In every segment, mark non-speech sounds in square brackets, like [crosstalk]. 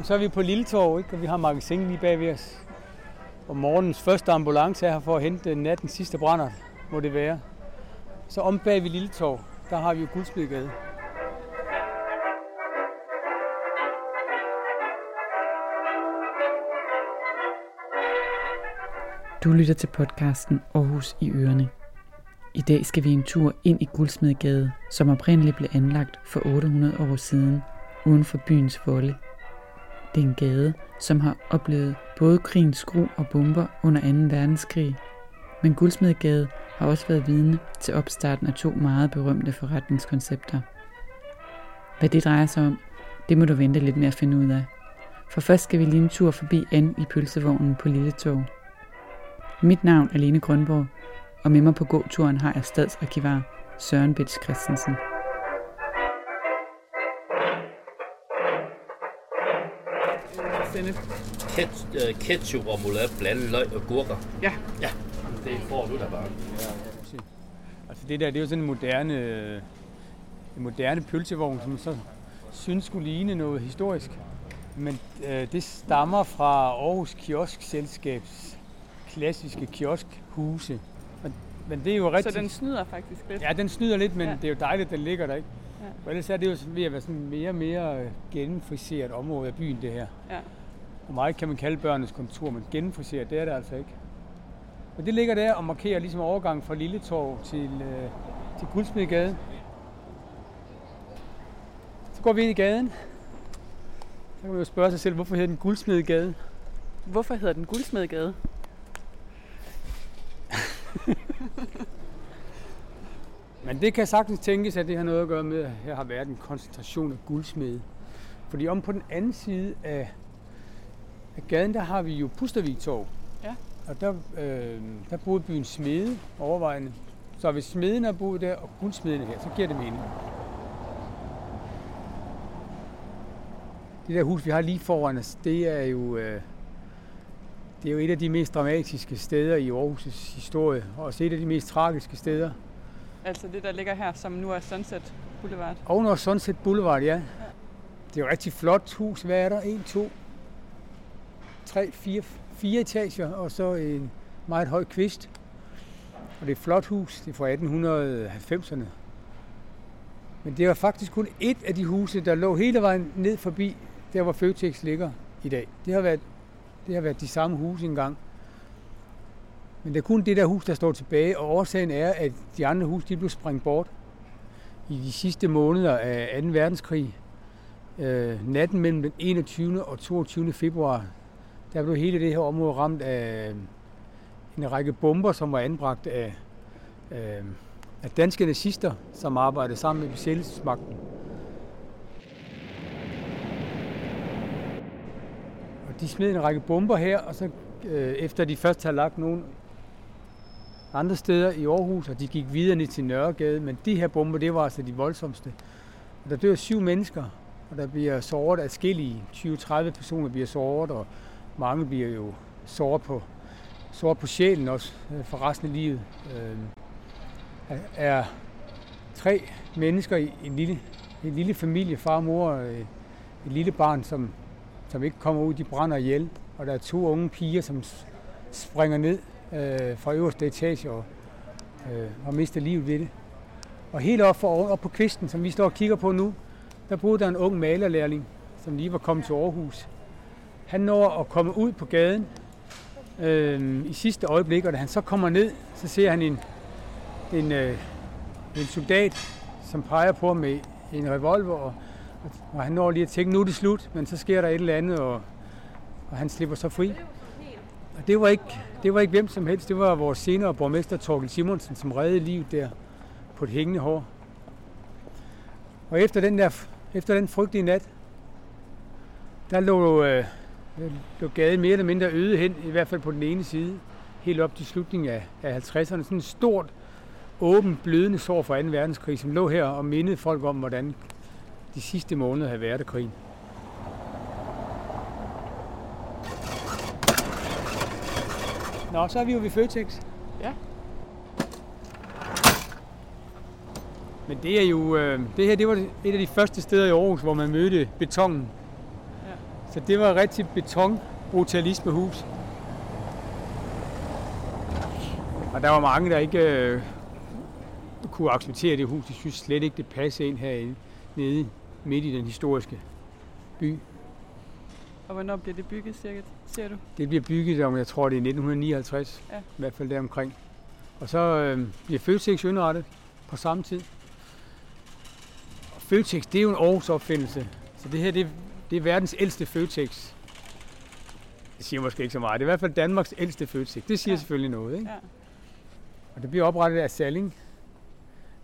Og så er vi på Lille Torv, ikke? og vi har magasin lige bag ved os. Og morgens første ambulance er her for at hente øh, nattens sidste brænder, må det være. Så om bag ved Lille Torv, der har vi jo Guldsmedgade. Du lytter til podcasten Aarhus i Ørene. I dag skal vi en tur ind i Guldsmedgade, som oprindeligt blev anlagt for 800 år siden, uden for byens volde. Det er en gade, som har oplevet både krigens skru og bomber under 2. verdenskrig. Men Guldsmedgade har også været vidne til opstarten af to meget berømte forretningskoncepter. Hvad det drejer sig om, det må du vente lidt med at finde ud af. For først skal vi lige en tur forbi Anne i pølsevognen på Lille Tog. Mit navn er Lene Grønborg, og med mig på gåturen har jeg stadsarkivar Søren Bits Christensen. Sennep. Ket, øh, ketchup og molat blandet løg og gurker. Ja. Ja, det får du da bare. Altså det der, det er jo sådan en moderne, en moderne pølsevogn, som så synes skulle ligne noget historisk. Men øh, det stammer fra Aarhus Kioskselskabs klassiske kioskhuse. Men, men det er jo Så rigtigt. den snyder faktisk lidt. Ja, den snyder lidt, men Ja. ja. det er jo dejligt, at den ligger der, ikke? Ja. For ellers er det jo ved at være sådan mere og mere øh, gennemfriseret område af byen, det her. Ja. Og meget kan man kalde børnenes kontor, men gennemfriseret, det er det altså ikke. Men det ligger der og markerer ligesom overgangen fra Lille Torv til, øh, til Guldsmedgade. Så går vi ind i gaden. Så kan man jo spørge sig selv, hvorfor hedder den Guldsmedgade? Hvorfor hedder den Guldsmedgade? [laughs] Men det kan sagtens tænkes, at det har noget at gøre med, at her har været en koncentration af guldsmede. Fordi om på den anden side af, af gaden, der har vi jo Pustervig Torv. Ja. Og der, øh, der boede byen Smede overvejende. Så hvis smeden har boet der, og guldsmedene her, så giver det mening. Det der hus, vi har lige foran os, det er jo, øh, det er jo et af de mest dramatiske steder i Aarhus' historie. Og også et af de mest tragiske steder. Altså det, der ligger her, som nu er Sunset Boulevard. Ovenover Sunset Boulevard, ja. Det er jo et rigtig flot hus. Hvad er der? 1, 2, 3, 4, fire etager, og så en meget høj kvist. Og det er et flot hus. Det er fra 1890'erne. Men det var faktisk kun et af de huse, der lå hele vejen ned forbi, der hvor Føtex ligger i dag. Det har været, det har været de samme huse engang. Men det er kun det der hus, der står tilbage, og årsagen er, at de andre huse de blev sprængt bort i de sidste måneder af 2. verdenskrig. Øh, natten mellem den 21. og 22. februar, der blev hele det her område ramt af øh, en række bomber, som var anbragt af, øh, af danske nazister, som arbejdede sammen med besættelsesmagten. Og de smed en række bomber her, og så øh, efter de først havde lagt nogle andre steder i Aarhus, og de gik videre ned til Nørregade, men de her bomber, det var altså de voldsomste. Og der dør syv mennesker, og der bliver såret adskillige. 20-30 personer bliver såret, og mange bliver jo såret på, såret på sjælen også øh, for resten af livet. Øh, er tre mennesker i en lille, en lille familie, far og mor, og et lille barn, som, som ikke kommer ud, de brænder ihjel. Og der er to unge piger, som springer ned øh, fra øverste etage og, øh, og mister livet ved det. Og helt op, for, op på kvisten, som vi står og kigger på nu, der boede der en ung malerlærling, som lige var kommet til Aarhus. Han når at komme ud på gaden øh, i sidste øjeblik, og da han så kommer ned, så ser han en, en, øh, en soldat, som peger på ham med en revolver, og, og han når lige at tænke, nu er det slut, men så sker der et eller andet, og, og han slipper så fri. Og det var, ikke, det var ikke hvem som helst, det var vores senere borgmester Torkel Simonsen, som reddede livet der på et hængende hår. Og efter den, der, efter den frygtelige nat, der lå, øh, lå gaden mere eller mindre øde hen, i hvert fald på den ene side, helt op til slutningen af, af 50'erne. Sådan et stort, åbent, blødende sår fra 2. verdenskrig, som lå her og mindede folk om, hvordan de sidste måneder havde været af krigen. Nå, så er vi jo ved Føtex. Ja. Men det er jo, øh, det her det var et af de første steder i Aarhus, hvor man mødte betongen. Så det var rigtig beton-brutalisme-hus. Og der var mange, der ikke øh, kunne acceptere det hus. De synes slet ikke, det passede ind herinde, nede midt i den historiske by. Og hvornår bliver det bygget, cirka, ser du? Det bliver bygget om, jeg tror, det er 1959. Ja. I hvert fald deromkring. Og så øh, bliver Føtex indrettet på samme tid. Og Føtex, det er jo en Aarhus opfindelse. Så det her, det, det er verdens ældste Føtex. Det siger måske ikke så meget. Det er i hvert fald Danmarks ældste Føtex. Det siger Ja. selvfølgelig noget, ikke? Ja. Og det bliver oprettet af Salling.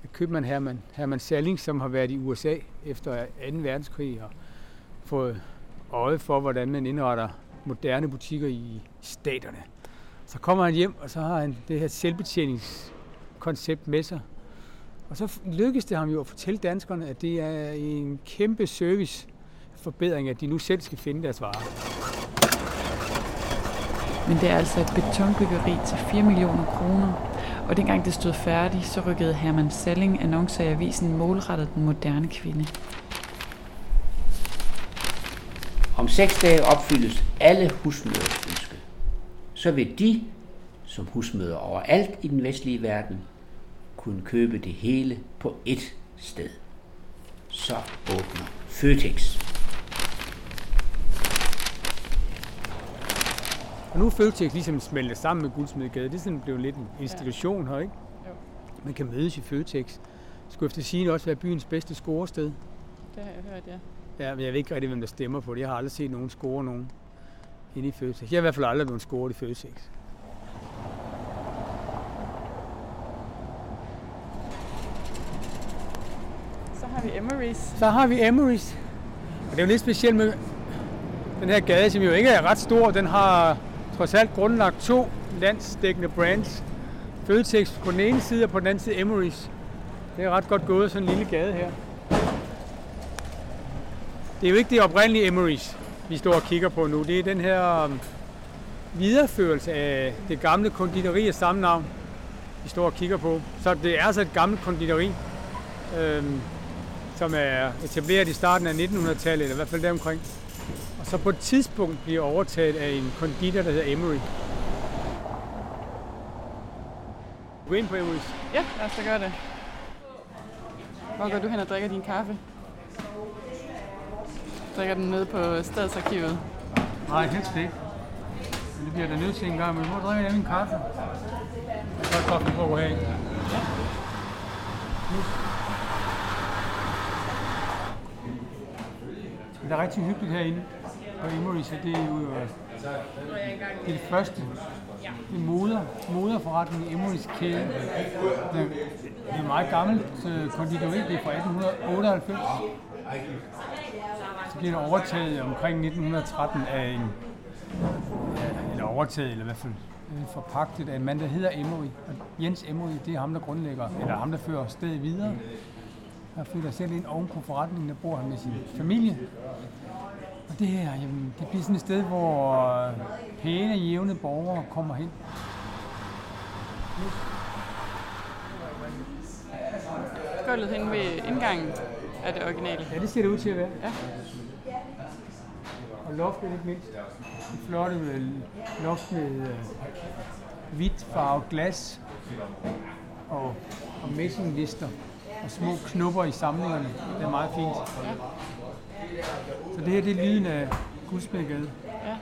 Af købmand Herman, Herman Salling, som har været i USA efter 2. verdenskrig og fået øje for, hvordan man indretter moderne butikker i staterne. Så kommer han hjem, og så har han det her selvbetjeningskoncept med sig. Og så lykkes det ham jo at fortælle danskerne, at det er en kæmpe serviceforbedring, at de nu selv skal finde deres varer. Men det er altså et betonbyggeri til 4 millioner kroner. Og dengang det stod færdigt, så rykkede Herman Salling annoncer i avisen målrettet den moderne kvinde. Om seks dage opfyldes alle husmøders ønske. Så vil de, som husmøder overalt i den vestlige verden, kunne købe det hele på ét sted. Så åbner Føtex. Og nu er Føtex ligesom smeltet sammen med Guldsmedegade. Det er sådan blevet lidt en institution her, ikke? Jo. Man kan mødes i Føtex. Skulle efter sigende også være byens bedste scorested. Det har jeg hørt, ja. Ja, men jeg ved ikke rigtig, hvem der stemmer på det. Jeg har aldrig set nogen score nogen inde i Føtex. Jeg har i hvert fald aldrig blevet scoret i Føtex. Så har vi Emery's. Så har vi Emery's. Og det er jo lidt specielt med den her gade, som jo ikke er ret stor. Den har trods alt grundlagt to landsdækkende brands. Føtex på den ene side, og på den anden side Emery's. Det er ret godt gået, sådan en lille gade her. Det er jo ikke det oprindelige Emery's, vi står og kigger på nu. Det er den her um, videreførelse af det gamle konditori af samme navn, vi står og kigger på. Så det er altså et gammelt konditori, øhm, som er etableret i starten af 1900-tallet, eller i hvert fald deromkring. omkring så på et tidspunkt bliver overtaget af en konditor, der hedder Emery. Gå ind på Emery's. Ja, lad os da gøre det. Hvor går du hen og drikker din kaffe? Drikker den nede på stadsarkivet. Nej, helst ikke. Men det bliver der nødt til en gang. Men hvor drikker jeg min kaffe? Så er det godt, på at gå herind. Men det er rigtig hyggeligt herinde på Emory, så det er jo øh, det, er det første. Det er moder, moderforretning i Emorys kæde. Det, er- det er meget gammelt konditori, det er fra 1898. Så bliver det overtaget omkring 1913 af en, eller overtaget, eller i hvert fald øh, forpagtet af en mand, der hedder Emory. Og Jens Emory, det er ham, der grundlægger, eller ham, der fører stedet videre. Han flytter selv ind oven på forretningen, der bor han med sin familie. Det her, jamen, det bliver sådan et sted, hvor øh, pæne, jævne borgere kommer hen. Gulvet hen ved indgangen er det originale. Ja, det ser det ud til at være. Ja. Og loftet ikke mindst. Det flotte loft med øh, hvidt farvet glas og, og messinglister og små knupper i samlingerne. Det er meget fint. Så det her det er lyden af Guldsmedegade. Ja.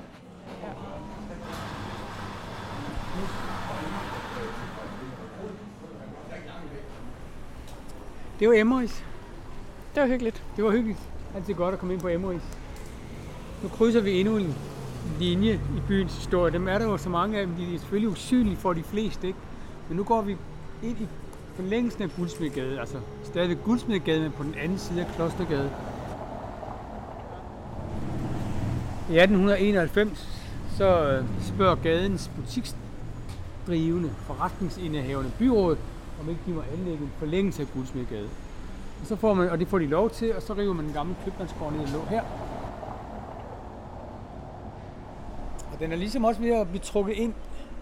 Det var Emmerys. Det var hyggeligt. Det var hyggeligt. Altid godt at komme ind på Emmerys. Nu krydser vi endnu en linje i byens historie. Dem er der jo så mange af dem. De er selvfølgelig usynlige for de fleste, ikke? Men nu går vi ind i forlængelsen af Guldsmedegade. Altså stadigvæk Guldsmedegade, men på den anden side af Klostergade. I 1891 så øh, spørger gadens butiksdrivende forretningsindehavende byrådet, om ikke de må anlægge en forlængelse af Guldsmedgade. Og, så får man, og det får de lov til, og så river man den gamle købmandsgård ned, der lå her. Og den er ligesom også ved at blive trukket ind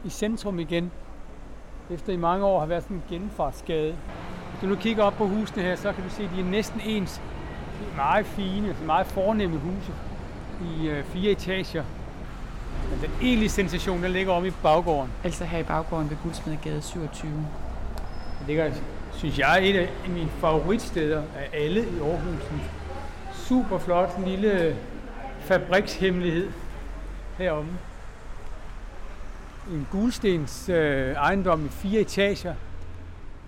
i centrum igen, efter i mange år har været sådan en genfartsgade. Hvis du nu kigger op på husene her, så kan du se, at de er næsten ens. De er meget fine, meget fornemme huse i øh, fire etager. Men den egentlige sensation, den ligger omme i baggården. Altså her i baggården ved Guldsmedegade 27. Det ligger, synes jeg, et af mine favoritsteder af alle i Aarhus. Super flot en lille fabrikshemmelighed heromme. En gulstens øh, ejendom i fire etager.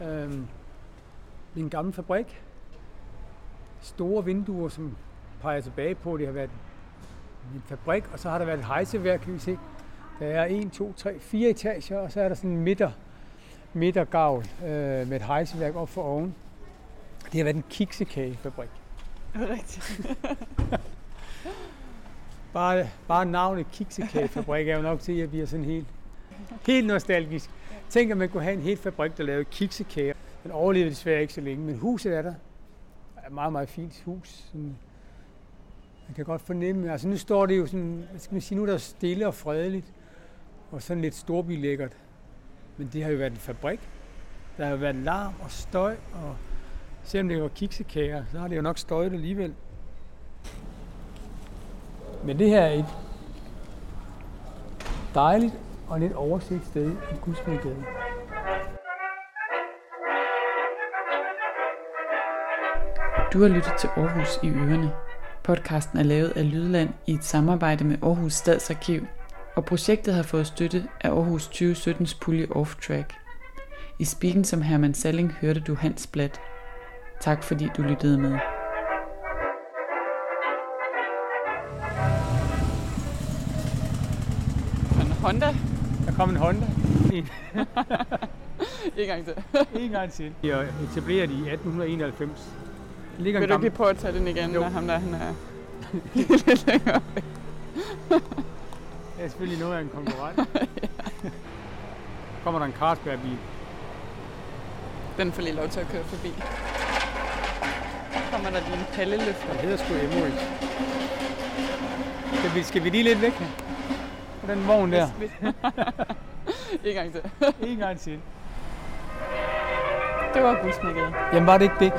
Øhm, en gammel fabrik. Store vinduer, som peger tilbage på, at det har været en fabrik, og så har der været et hejseværk, kan vi se. Der er 1, 2, 3, 4 etager, og så er der sådan en midter, midtergavl øh, med et hejseværk op for oven. Det har været en kiksekagefabrik. Rigtigt. [laughs] Bare, bare navnet kiksekagefabrik er jo nok til, at jeg bliver sådan helt, helt nostalgisk. Tænk, at man kunne have en helt fabrik, der lavede kiksekager. Den overlevede desværre ikke så længe, men huset er der. Det er et meget, meget fint hus. Sådan, man kan godt fornemme, altså nu står det jo sådan, hvad skal man sige, nu er der stille og fredeligt, og sådan lidt storbylækkert. Men det har jo været en fabrik. Der har jo været larm og støj, og selvom det var kiksekager, så har det jo nok støjet alligevel. Men det her er et dejligt og lidt overset sted i Gudsmedgade. Du har lyttet til Aarhus i Ørene. Podcasten er lavet af Lydland i et samarbejde med Aarhus Stadsarkiv, og projektet har fået støtte af Aarhus 2017's pulje Off Track. I spikken som Herman Salling hørte du Hans Blad. Tak fordi du lyttede med. En Honda. Der kom en Honda. En, [laughs] En gang til. en gang til. De er etableret i 1891. Ligger Vil du ikke lige prøve at tage den igen, Jo. når ham der han er [laughs] lidt længere? Det er selvfølgelig noget af en konkurrent. [laughs] kommer der en Carlsberg-bil. Den får lige lov til at køre forbi. Kommer der lige en palleløfter. Den hedder sgu Emmerich. Skal vi, skal vi lige lidt væk her? Den vogn der. [laughs] En gang til. En gang til. Det var Guldsmedgade. Jamen var det ikke det?